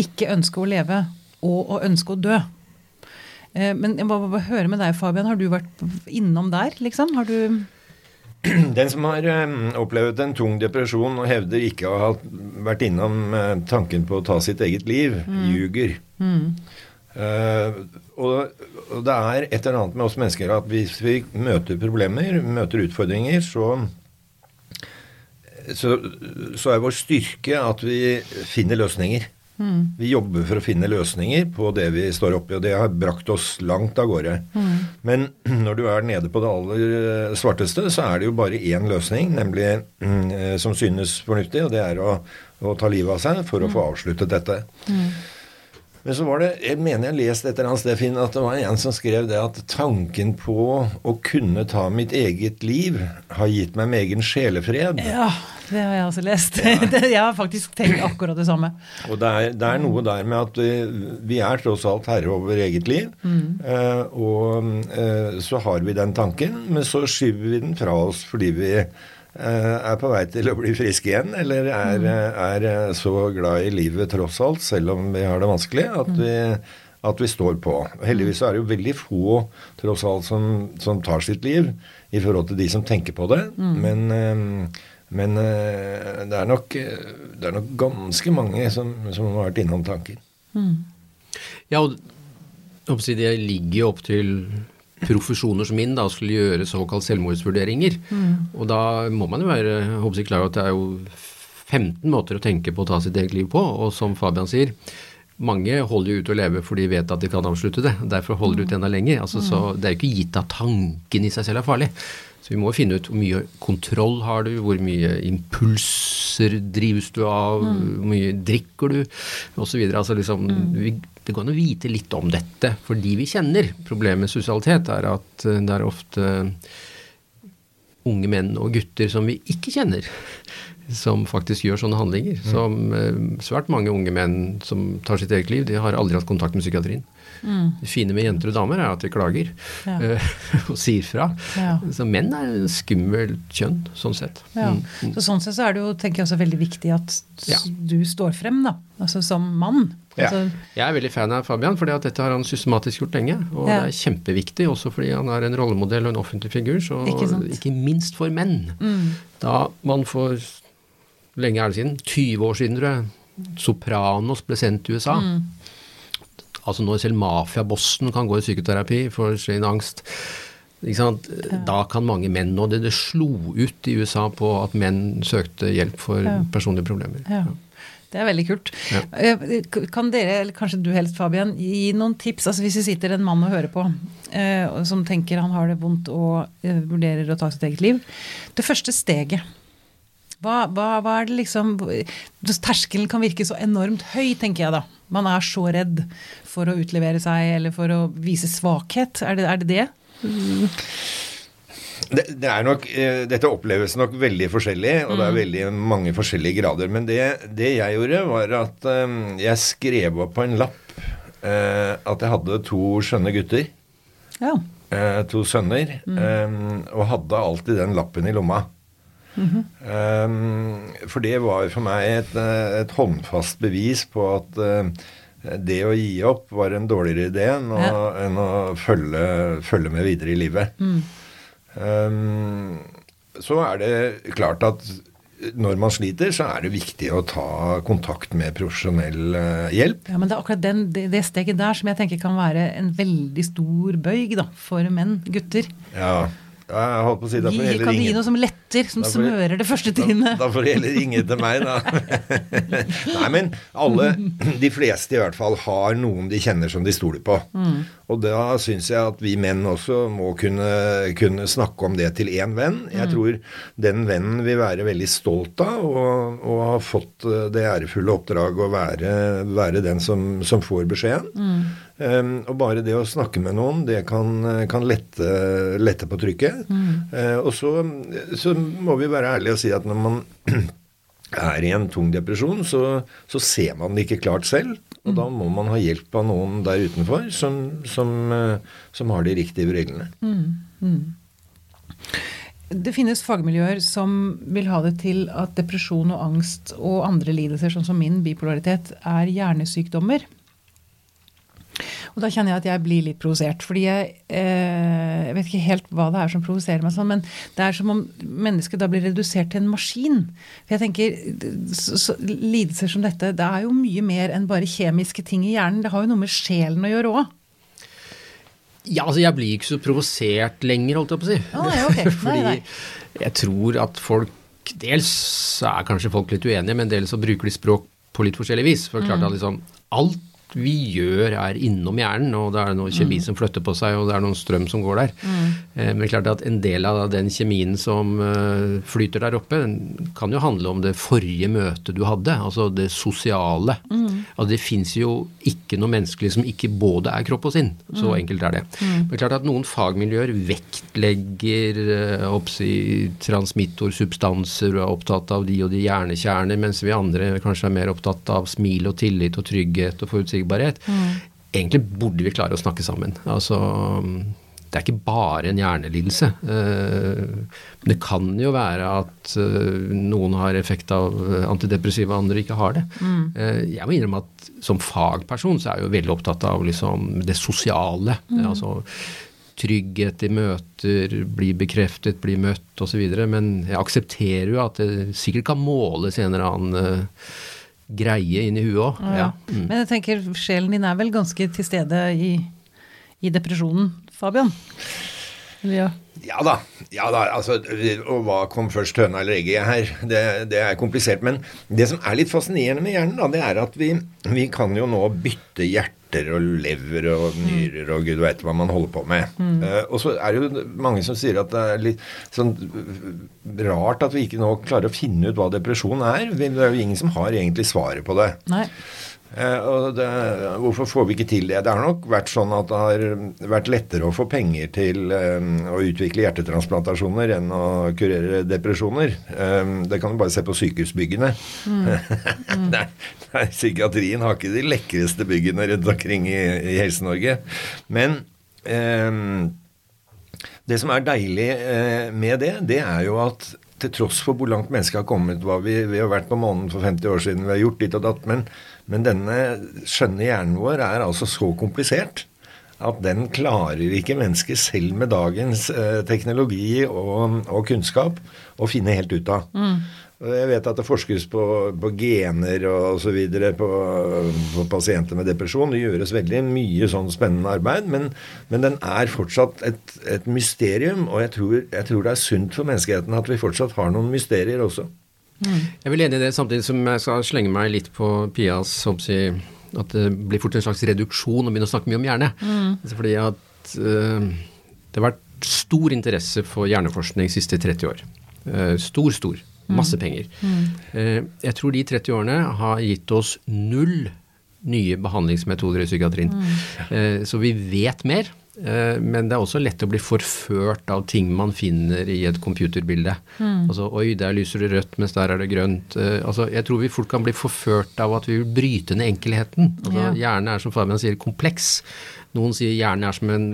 ikke ønske å leve og å ønske å dø. Uh, men jeg må bare høre med deg, Fabian. Har du vært innom der, liksom? Har du Den som har opplevd en tung depresjon og hevder ikke å ha vært innom eh, tanken på å ta sitt eget liv, ljuger. Eh, og, og det er et eller annet med oss mennesker at hvis vi møter problemer, møter utfordringer, så, så, så er vår styrke at vi finner løsninger. Vi jobber for å finne løsninger på det vi står oppi, og det har brakt oss langt av gårde. Men når du er nede på det aller eh, svarteste, så er det jo bare én løsning, nemlig mm, eh, som synes fornuftig, og det er å, å ta livet av seg for å få avsluttet dette. Men så var det, jeg mener jeg leste et eller annet sted, Finn, at det var en som skrev det at tanken på å kunne ta mitt eget liv har gitt meg megen sjelefred. Ja, det har jeg også lest. Ja. jeg har faktisk tenkt akkurat det samme. Og det er, det er noe der med at vi, vi er tross alt herre over eget liv. Eh, og eh, så har vi den tanken, men så skyver vi den fra oss fordi vi eh, er på vei til å bli friske igjen, eller er, er eh, så glad i livet tross alt, selv om vi har det vanskelig, at vi, at vi står på. Heldigvis er det jo veldig få tross alt som, som tar sitt liv i forhold til de som tenker på det. Men, eh, men eh, det, er nok, eh, det er nok ganske mange som, som har vært innom tanken. Ja, og det ligger jo opp til profesjoner som min da, skulle gjøre såkalt selvmordsvurderinger. Og da må man jo være jeg håper klar over at det er jo 15 måter å tenke på å ta sitt eget liv på. Og som Fabian sier, mange holder jo ut å leve fordi de vet at de kan avslutte det. Derfor holder de ut enda lenger. Altså, så det er jo ikke gitt at tanken i seg selv er farlig. Så vi må finne ut hvor mye kontroll har du, hvor mye impulser drives du av, hvor mye drikker du, osv. Altså liksom, vi, det går an å vite litt om dette fordi vi kjenner. Problemet med sosialitet er at eh, det er ofte unge menn og gutter som vi ikke kjenner, som faktisk gjør sånne handlinger. Som eh, svært mange unge menn som tar sitt eget liv, de har aldri hatt kontakt med psykiatrien. Det fine med jenter og damer er at de klager Ja. eh, og sier fra. Ja. Så menn er en skummelt kjønn, sånn sett. Ja. Mm. Så sånn sett så er det jo tenker jeg også veldig viktig at Ja. du står frem, da. Altså som mann. Ja. Altså, Jeg er veldig fan av Fabian, fordi at dette har han systematisk gjort lenge. Og Ja. det er kjempeviktig, også fordi han er en rollemodell og en offentlig figur. Så Ikke ikke minst for menn. mm, Da man for hvor lenge er det siden? 20 år siden, tror jeg. Sopranos ble sendt til USA. mm, Altså når selv mafiabossen kan gå i psykoterapi for sin angst. Da kan mange menn nå det, det slo ut i USA på at menn søkte hjelp for Ja. personlige problemer. ja. Det er veldig kult. Eh, Kan dere, eller kanskje du helst Fabian, gi noen tips? Altså Hvis det sitter en mann og hører på, eh, som tenker han har det vondt og eh, vurderer å ta sitt eget liv. Det første steget, Hva, hva, hva er det liksom Terskelen kan virke så enormt høy, tenker jeg da. Man er så redd for å utlevere seg eller for å vise svakhet. Er det er det? det? Det, det er nok, eh, dette oppleves nok veldig forskjellig, og det er veldig mange forskjellige grader. Men det, det jeg gjorde, var at eh, jeg skrev opp på en lapp eh, at jeg hadde to skjønne gutter. Ja. eh, to sønner, eh, og hadde alltid den lappen i lomma. Eh, for det var for meg et, eh, et håndfast bevis på at uh, det å gi opp var en dårligere idé enn å, Ja. enn å følge, følge med videre i livet. Eh, så er det klart at når man sliter, så er det viktig å ta kontakt med profesjonell hjelp. ja, men det er akkurat den, det, det steget der som jeg tenker kan være en veldig stor bøyg da, for menn, gutter. Ja, jeg holdt på å si får Gi, kan du gi noe som letter, som får smører det første trinnet? da får det heller ringe til meg, da. Nei, men alle, de fleste i hvert fall, har noen de kjenner som de stoler på. Og da syns jeg at vi menn også må kunne, kunne snakke om det til én venn. Jeg tror den vennen vil være veldig stolt av og, og ha fått eh, det ærefulle oppdraget å være, være den som, som får beskjeden. Um, og bare det å snakke med noen, det kan, kan lette, lette på trykket. Eh, og så, så må vi være ærlige og si at når man er i en tung depresjon, så, så ser man det ikke klart selv. Og da må man ha hjelp av noen der utenfor som, som, eh, som har de riktige reglene. Det finnes fagmiljøer som vil ha det til at depresjon og angst og andre lidelser, sånn som min bipolaritet, er hjernesykdommer. Og da kjenner jeg at jeg blir litt provosert. Fordi jeg, eh, jeg vet ikke helt hva det er som provoserer meg sånn, men det er som om mennesket da blir redusert til en maskin. For jeg tenker, så, så, Lidelser som dette, det er jo mye mer enn bare kjemiske ting i hjernen. Det har jo noe med sjelen å gjøre òg. Ja, altså jeg blir ikke så provosert lenger, holdt jeg på å si. Ah, nei, okay. Nei, Fordi nei. jeg tror at folk Dels er kanskje folk litt uenige, men dels så bruker de språk på litt forskjellig vis. For klart at liksom alt vi gjør er innom hjernen, og det er noe kjemi som flytter på seg, og det er noen strøm som går der. Mm. Men det er klart at en del av den kjemien som eh, flyter der oppe, kan jo handle om det forrige møtet du hadde, altså det sosiale. Altså det fins jo ikke noe menneskelig som ikke både er kropp og sinn. Så enkelt er det. Men det er klart at noen fagmiljøer vektlegger eh, oppsi, transmittorsubstanser og er opptatt av de og de hjernekjerner, mens vi andre kanskje er mer opptatt av smil og tillit og trygghet og forutsigbarhet. Egentlig burde vi klare å snakke sammen. Altså, det er ikke bare en hjernelidelse. Eh, det kan jo være at eh, noen har effekt av eh, antidepressiva, andre ikke har det. Mm. Jeg må innrømme at som fagperson så er jeg jo veldig opptatt av liksom det sosiale. Altså trygghet i møter, bli bekreftet, bli møtt osv. Men jeg aksepterer jo at det sikkert kan måles en eller annen greie inni huet òg. Ja. Men jeg tenker sjelen din er vel ganske til stede i, i depresjonen, Fabian? Eller ja. Ja da. ja da, altså, Og hva kom først, høna eller egget her? Det, det er komplisert. Men det som er litt fascinerende med hjernen, da, det er at vi, vi kan jo nå bytte hjerter og lever og nyrer og gud veit hva man holder på med. Eh, og så er det jo mange som sier at det er litt sånn rart at vi ikke nå klarer å finne ut hva depresjon er. Det er jo ingen som har egentlig svaret på det. Nei. Eh, og det, hvorfor får vi ikke til det? Det har nok vært sånn at det har vært lettere å få penger til eh, å utvikle hjertetransplantasjoner enn å kurere depresjoner. Eh, det kan du bare se på sykehusbyggene. nei, nei, psykiatrien har ikke de lekreste byggene rundt omkring i, i Helse-Norge. Men eh, det som er deilig eh, med det, det er jo at til tross for hvor langt mennesket har kommet hva vi, vi har vært på månen for 50 år siden, vi har gjort ditt og datt, men, men denne skjønne hjernen vår er altså så komplisert at den klarer ikke mennesket selv med dagens eh, teknologi og, og kunnskap å finne helt ut av. Mm. Jeg vet at det forskes på, på gener og så videre på, på pasienter med depresjon. Det gjøres veldig mye sånn spennende arbeid, men, men den er fortsatt et, et mysterium. Og jeg tror, jeg tror det er sunt for menneskeheten at vi fortsatt har noen mysterier også. Jeg vil enig i det, samtidig som jeg skal slenge meg litt på Pias si, at det blir fort en slags reduksjon å begynne å snakke mye om hjerne. Mm. Fordi at uh, det har vært stor interesse for hjerneforskning de siste 30 år. Uh, stor, stor. Masse penger. Eh, jeg tror de 30 årene har gitt oss null nye behandlingsmetoder i psykiatrien. Eh, så vi vet mer. Eh, men det er også lett å bli forført av ting man finner i et computerbilde. Altså oi, der lyser det rødt, mens der er det grønt. Eh, altså, jeg tror vi fort kan bli forført av at vi vil bryte ned enkelheten. Altså, Ja. Hjernen er som Fabian sier, kompleks. Noen sier hjernen er som en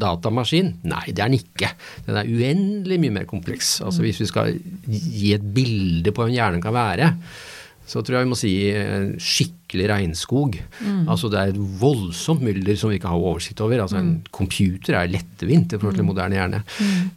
datamaskin. Nei, det er den ikke. Den er uendelig mye mer kompleks. Altså Hvis vi skal gi et bilde på hva en hjerne kan være, så tror jeg vi må si skikkelig regnskog. Altså det er et voldsomt mylder som vi ikke har oversikt over. Altså En computer er lettvint i forhold til moderne hjerne.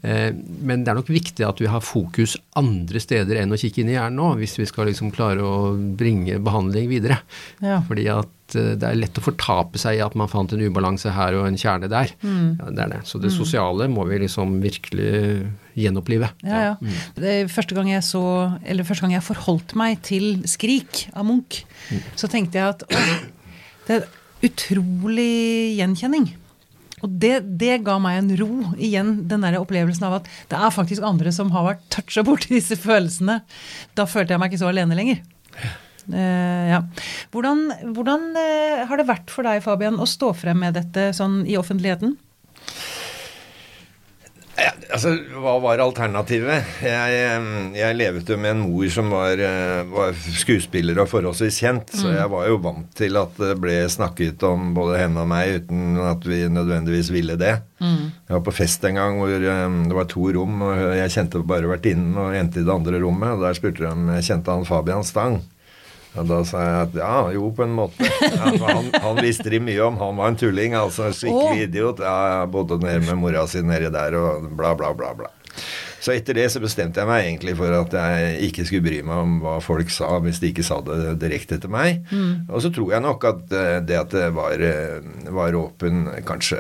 Eh, men det er nok viktig at vi har fokus andre steder enn å kikke inn i hjernen nå, hvis vi skal liksom klare å bringe behandling videre. Ja. Fordi at eh, det er lett å fortape seg i at man fant en ubalanse her og en kjerne der. Ja, det er det. Så det sosiale må vi liksom virkelig gjenopplive. Ja, ja. Det er første gang jeg så, eller første gang jeg forholdt meg til 'Skrik' av Munch, så tenkte jeg at å, det er utrolig gjenkjenning. Og det, det ga meg en ro, igjen den der opplevelsen av at det er faktisk andre som har vært toucha borti disse følelsene. Da følte jeg meg ikke så alene lenger. Eh, ja. Hvordan, hvordan eh, har det vært for deg, Fabian, å stå frem med dette sånn i offentligheten? Ja, altså, Hva var alternativet? Jeg, eh, jeg levet jo med en mor som var, var skuespiller og forholdsvis kjent, så jeg var jo vant til at det ble snakket om både henne og meg uten at vi nødvendigvis ville det. Jeg var på fest en gang hvor det var to rom, og jeg kjente bare vertinnen og jente i det andre rommet, og der spurte de om jeg kjente han Fabian Stang. Og da sa jeg at ja, jo, på en måte. Ja, han, han visste de mye om. Han var en tulling, altså. en Skikkelig idiot. Ja, jeg bodde nede med mora si nedi der og bla, bla, bla. bla. Så etter det så bestemte jeg meg egentlig for at jeg ikke skulle bry meg om hva folk sa hvis de ikke sa det direkte til meg. Og så tror jeg nok at eh, det at det var, eh, var åpen, kanskje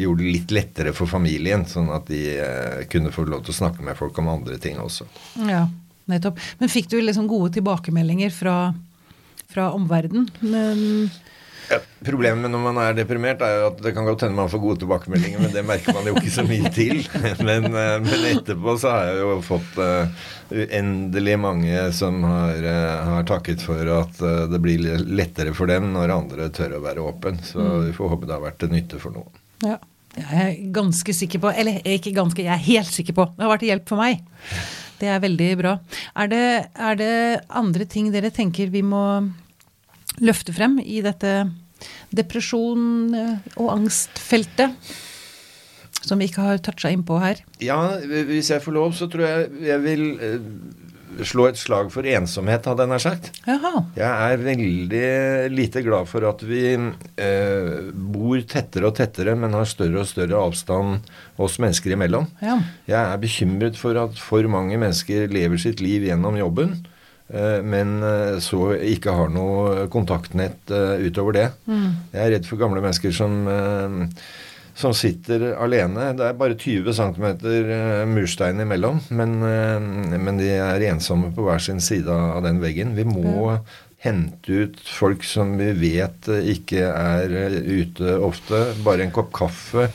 gjorde det litt lettere for familien, sånn at de eh, kunne få lov til å snakke med folk om andre ting også. Ja, nettopp. Men fikk du liksom gode tilbakemeldinger fra, fra omverdenen? Men, Ja, problemet når man er deprimert, er jo at det kan godt hende man får gode tilbakemeldinger, men det merker man jo ikke så mye til. Men, eh, men etterpå så har jeg jo fått eh, uendelig mange som har, eh, har takket for at det blir lettere for dem når andre tør å være åpen. Så vi får håpe det har vært til nytte for noen. ja. Jeg er ganske sikker på, eller ikke ganske, jeg er helt sikker på, det har vært til hjelp for meg. Det er veldig bra. Er det, er det andre ting dere tenker vi må løfte frem i dette depresjon- og angstfeltet? Som vi ikke har toucha innpå her. Ja, hvis jeg får lov, så tror jeg jeg vil eh, slå et slag for ensomhet, hadde jeg nær sagt. Jaha. Jeg er veldig lite glad for at vi eh, bor tettere og tettere, men har større og større avstand oss mennesker imellom. Ja. Jeg er bekymret for at for mange mennesker lever sitt liv gjennom jobben, eh, men eh, så ikke har noe kontaktnett eh, utover det. Jeg er redd for gamle mennesker som som sitter alene. Det er bare 20 cm murstein imellom, men, eh, men de er ensomme på hver sin side av den veggen. Vi må hente ut folk som vi vet eh, ikke er eh, ute ofte. Bare en kopp kaffe.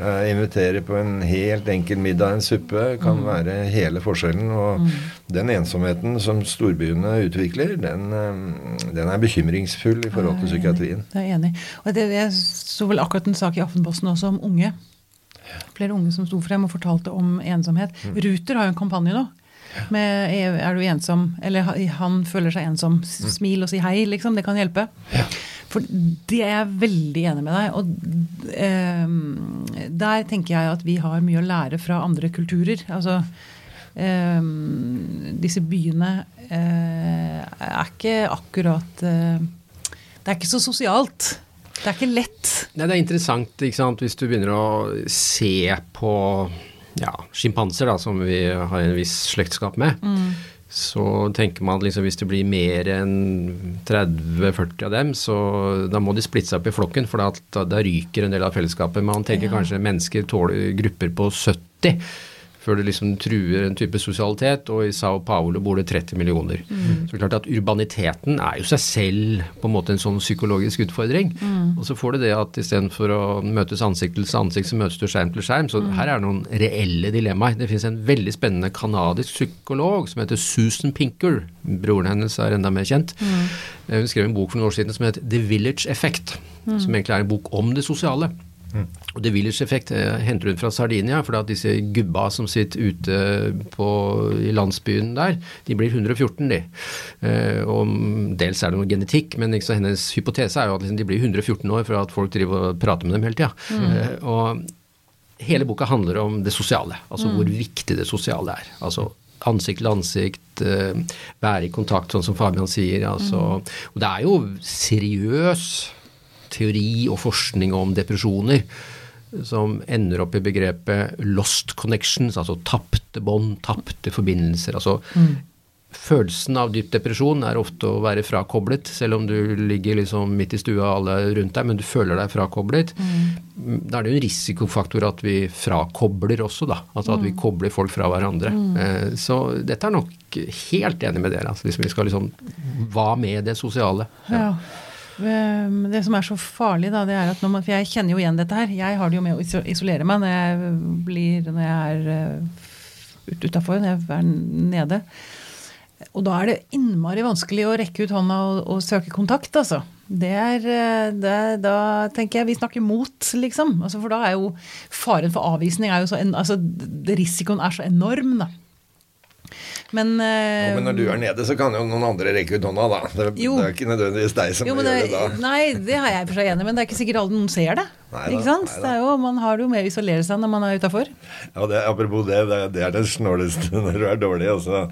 Eh, Invitere på en helt enkel middag, en suppe, kan være hele forskjellen. Og den ensomheten som storbyene utvikler, den, eh, den er bekymringsfull i forhold til psykiatrien. Det er enig. Og det, jeg så vel akkurat en sak i Aftenposten også om unge. Flere unge som sto frem og fortalte om ensomhet. Ruter har jo en kampanje nå. Med er, du ensom', eller 'han føler seg ensom', S- smil og si hei, liksom. Det kan hjelpe. For det er jeg veldig enig med deg. Og eh, der tenker jeg at vi har mye å lære fra andre kulturer. Altså eh, disse byene eh, er ikke akkurat eh, Det er ikke så sosialt. Det er ikke lett. Nei, det er interessant ikke sant? hvis du begynner å se på ja, sjimpanser, som vi har en viss slektskap med. Så tenker man at liksom, hvis det blir mer enn 30-40 av dem, så da må de splitte seg opp i flokken, for da, da ryker en del av fellesskapet. Man tenker Ja. kanskje mennesker tåler grupper på 70. før det liksom truer en type sosialitet, og i Sao Paulo bor det 30 millioner. Så det er klart at urbaniteten er jo seg selv på en måte en sånn psykologisk utfordring. Og så får du det at istedenfor å møtes ansikt til ansikt, så møtes du skjerm til skjerm. Så her er det noen reelle dilemmaer. Det finnes en veldig spennende kanadisk psykolog som heter Susan Pinker. Broren hennes er enda mer kjent. Eh, Hun skrev en bok for noen år siden som het The Village Effect, som egentlig er en bok om det sosiale. Og det Village Effect eh, henter hun fra Sardinia, for at disse gubba som sitter ute på, i landsbyen der, de blir 114, de. Eh, og dels er det noe genetikk, men liksom hennes hypotese er jo at liksom, de blir 114 år for at folk driver og prater med dem hele tida. Eh, og hele boka handler om det sosiale, altså hvor viktig det sosiale er. Altså ansikt til ansikt, være i kontakt, sånn som Fabian sier. Altså, Og det er jo seriøs teori og forskning om depresjoner som ender opp i begrepet lost connections, altså tapte bånd, tapte forbindelser. Altså følelsen av dyp depresjon er ofte å være frakoblet, selv om du ligger liksom midt i stua og alle rundt deg, men du føler deg frakoblet. Da er det jo en risikofaktor at vi frakobler også, da. Altså at vi kobler folk fra hverandre. Mm. Så dette er nok helt enig med dere. Altså hvis vi skal liksom Hva med det sosiale? Ja. Ehm, Det som er så farlig, da, det er at når man, For jeg kjenner jo igjen dette her. Jeg har det jo med å isolere meg når jeg blir Når jeg er uh, utafor, når jeg er nede. Og da er det innmari vanskelig å rekke ut hånda og, og søke kontakt, altså. Det er, eh, det, er- Da tenker jeg vi snakker mot, liksom. Altså, for da er jo faren for avvisning er jo så en, altså, Risikoen er så enorm, da. Men, uh, Ja, men når du er nede, så kan jo noen andre rekke ut hånda, da. Det, Jo. det er ikke nødvendigvis deg som Jo, gjør det, det da. nei, det har jeg for seg enig men det er ikke sikkert alle noen ser det. Neida, ikke sant? Det er jo, man har det jo med å isolere seg når man er utafor. Ja, det, apropos det, det, det er det snåleste når du er dårlig. Og så,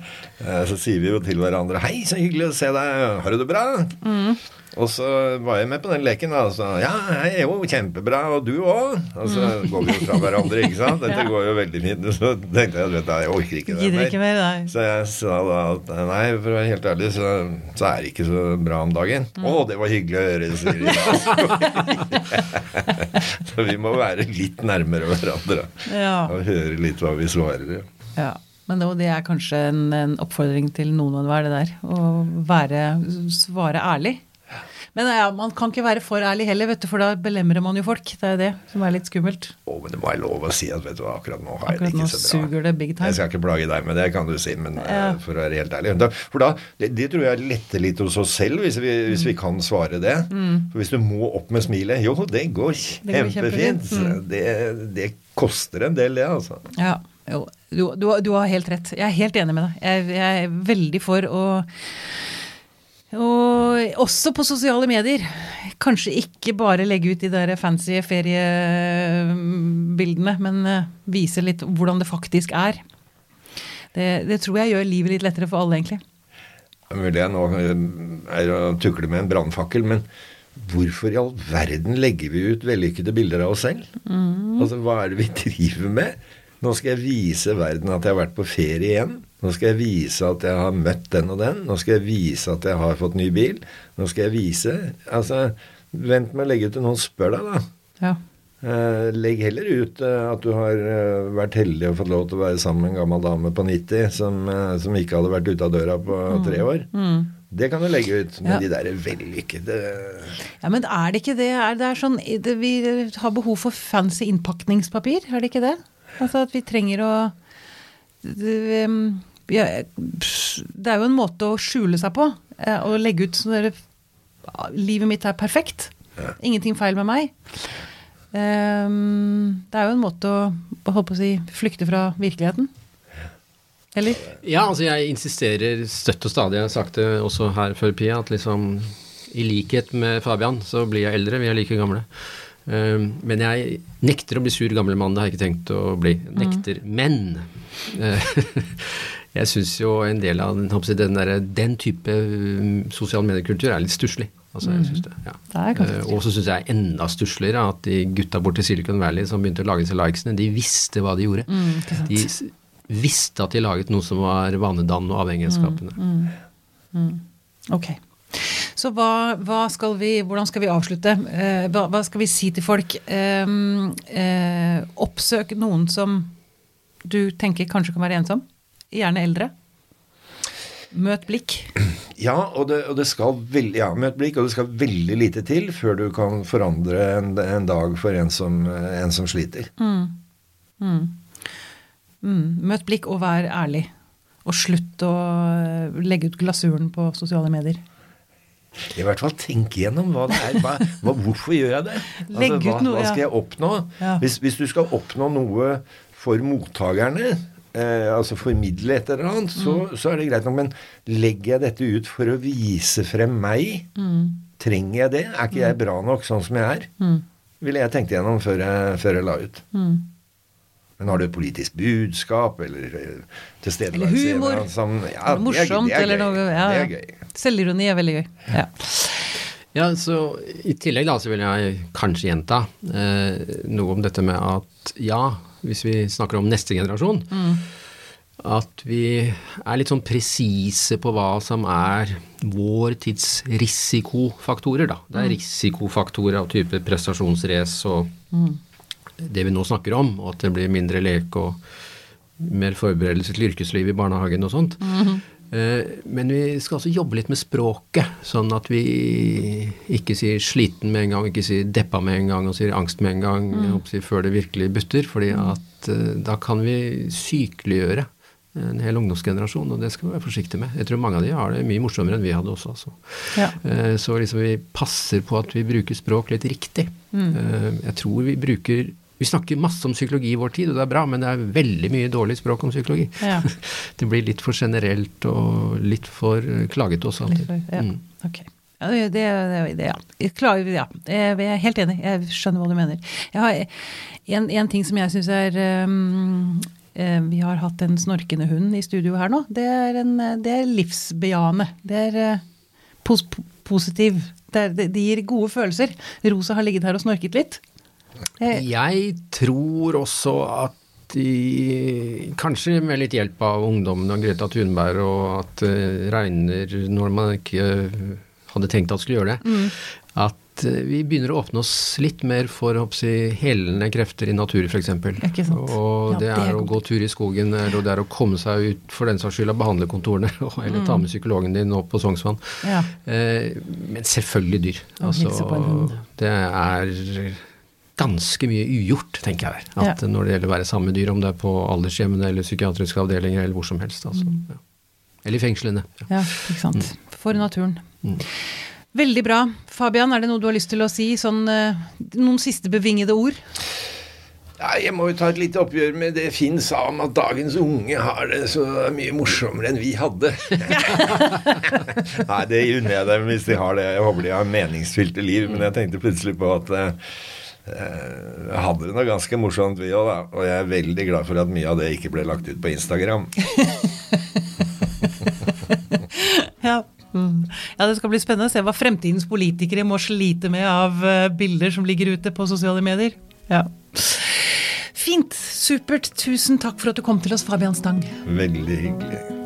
eh, så sier vi jo til hverandre 'Hei, så hyggelig å se deg. Har du det bra?' Mm. Og så var jeg med på den leken. da, og så 'Ja, jeg er jo, kjempebra. Og du òg?' Og så går vi jo fra hverandre, ikke sant. Dette Mm. Ja. går jo veldig fint. Så tenkte jeg at jeg orker ikke det ikke mer. Så jeg sa da at nei, for å være helt ærlig, så, så er det ikke så bra om dagen. Mm. Å, det var hyggelig å høre, sier de da. så vi må være litt nærmere hverandre Ja. og høre litt hva vi svarer. ja. Men det, det er kanskje en, en oppfordring til noen og enhver, det der. Å være, svare ærlig. Men ja, man kan ikke være for ærlig heller, vet du, for da belemrer man jo folk. Det er jo det som er litt skummelt. Å, men det må jeg lov å si at vet du hva, akkurat nå har jeg det Akkurat nå ikke så bra. suger det big time. Jeg skal ikke plage deg med det, kan du si, men ja. uh, for å være helt ærlig. For da, det, det tror jeg letter litt hos oss selv, hvis vi, hvis Mm. vi kan svare det. For hvis du må opp med smilet Jo, det går Det går kjempefint. kjempefint. Mm. Det, det koster en del, det, altså. Ja, jo. Du, du, du har helt rett. Jeg er helt enig med deg. Jeg, jeg er veldig for å og også på sosiale medier. Kanskje ikke bare legge ut de der fancy feriebildene, men eh, vise litt hvordan det faktisk er. Det, det tror jeg gjør livet litt lettere for alle, egentlig. Mulig jeg nå eh, er å tukle med en brannfakkel, men hvorfor i all verden legger vi ut vellykkede bilder av oss selv? Altså, hva er det vi driver med? Nå skal jeg vise verden at jeg har vært på ferie igjen. Nå skal jeg vise at jeg har møtt den og den. Nå skal jeg vise at jeg har fått ny bil. Nå skal jeg vise Altså, vent med å legge ut til noen spør deg, da. Ja. Eh, legg heller ut eh, at du har eh, vært heldig og fått lov til å være sammen med en gammel dame på 90 som, som ikke hadde vært ute av døra på tre år. Det kan du legge ut. Men Ja. de der vellykkede ja, men er det ikke det? Er det er sånn, det, vi har behov for fancy innpakningspapir, er det ikke det? Altså at vi trenger å det, um, er- det er jo en måte å skjule seg på. eh, Å legge ut sånn Livet mitt er perfekt. Ingenting feil med meg. Um, det er jo en måte å, holdt på å si, flykte fra virkeligheten. Eller? Ja, altså jeg insisterer støtt og stadig, jeg har sagt det også her før, Pia, at liksom i likhet med Fabian så blir jeg eldre, vi er like gamle. Um, men jeg nekter å bli sur gamlemann, det har jeg ikke tenkt å bli. Nekter. Men eh, jeg syns jo en del av den, der, den type um, sosial mediekultur er litt stusslig. Altså, jeg synes det, ja. Det Eh, og så syns jeg enda stussligere at de gutta borte i Silicon Valley som begynte å lage seg likesene, de visste hva de gjorde. Mm, de visste at de laget noe som var vanedannende og avhengighetsskapende. Mm, Ok. Så hva, hva skal vi, hvordan skal vi avslutte? Eh, hva, hva skal vi si til folk? Eh, eh, oppsøk noen som du tenker kanskje kan være ensom? Gjerne eldre? Møt blikk. Ja, og det, og det skal veldig, ja, møt blikk, og det skal veldig lite til før du kan forandre en, en dag for en som, en som sliter. Mm. Møt blikk og vær ærlig. Og slutt å eh, legge ut glasuren på sosiale medier. I hvert fall tenk igjennom hva det er. Hva, hva, hvorfor gjør jeg det? Altså, hva, hva skal jeg oppnå? Hvis, hvis du skal oppnå noe for mottakerne, eh, altså formidle et eller annet, så, Mm. så er det greit nok. Men legger jeg dette ut for å vise frem meg? Mm. Trenger jeg det? Er ikke jeg bra nok sånn som jeg er? Ville jeg tenkt igjennom før jeg, før jeg la ut. Mm. Men har du et politisk budskap, eller eh, tilstedeværelse Eller i en humor. eller Ja, det er, morsomt det er eller gøy. ja, Det er gøy. Selvironi er veldig gøy. Ja. Ja, så I tillegg da, så vil jeg kanskje gjenta eh, noe om dette med at ja, hvis vi snakker om neste generasjon, at vi er litt sånn presise på hva som er vår tids risikofaktorer. da. Det er risikofaktorer av type prestasjonsrace og det vi nå snakker om, og at det blir mindre lek og mer forberedelse til yrkesliv i barnehagen og sånt. Eh, Men vi skal også jobbe litt med språket, sånn at vi ikke sier sliten med en gang, ikke sier deppa med en gang og sier angst med en gang jeg håper før det virkelig butter. fordi at eh, da kan vi sykeliggjøre en hel ungdomsgenerasjon, og det skal vi være forsiktige med. Jeg tror mange av de har det mye morsommere enn vi hadde også. Altså. Ja. Eh, Så liksom vi passer på at vi bruker språk litt riktig. Mm. Jeg tror vi bruker Vi snakker masse om psykologi i vår tid, og det er bra, men det er veldig mye dårlig språk om psykologi. Ja. Det blir litt for generelt og litt for eh, klagete også alltid. for- ja. Mm. Ok. Ja, det, det, ja. Jeg ja. Jeg er helt enig. Jeg skjønner hva du mener. Jeg har en, en ting som jeg syns er um, eh, Vi har hatt en snorkende hund i studio her nå. Det er, en, det er livsbejaende. Det er eh, pos positiv. Det, er, det gir gode følelser. Rosa har ligget her og snorket litt. Jeg, Jeg tror også at de, kanskje med litt hjelp av ungdommen og Greta Thunberg, og at det regner når man ikke hadde tenkt at skulle gjøre det, Mm. at eh, vi begynner å åpne oss litt mer for si, helende krefter i natur, f.eks. Og Ja, det det er er å gå tur i skogen, eller det er å komme seg ut for den saks skyld av behandlerkontorene, eller ta med psykologen din opp på Sognsvann. Mm. Ja. Eh, men selvfølgelig dyr. Hund. det er ganske mye ugjort, tenker jeg. At Ja. Når det gjelder å være sammen med dyr, om det er på aldershjemmene eller psykiatriske avdelinger eller hvor som helst. Altså. Mm. Ja. Eller i fengslene. Ja. Ja, ikke sant. For naturen. Mm. Veldig bra. Fabian, er det noe du har lyst til å si? Sånn, eh, noen siste bevingede ord? Ja, jeg må jo ta et lite oppgjør med det Finn sa om at dagens unge har det så mye morsommere enn vi hadde. Nei, det unner jeg dem hvis de har det. Jeg håper de har meningsfylte liv. Men jeg tenkte plutselig på at eh, hadde det noe ganske morsomt, vi òg, da. Og jeg er veldig glad for at mye av det ikke ble lagt ut på Instagram. Ja. Mm. ja, det skal bli spennende å se hva fremtidens politikere må slite med av eh, bilder som ligger ute på sosiale medier. Ja. Fint. Supert. Tusen takk for at du kom til oss, Fabian Stang. Veldig hyggelig.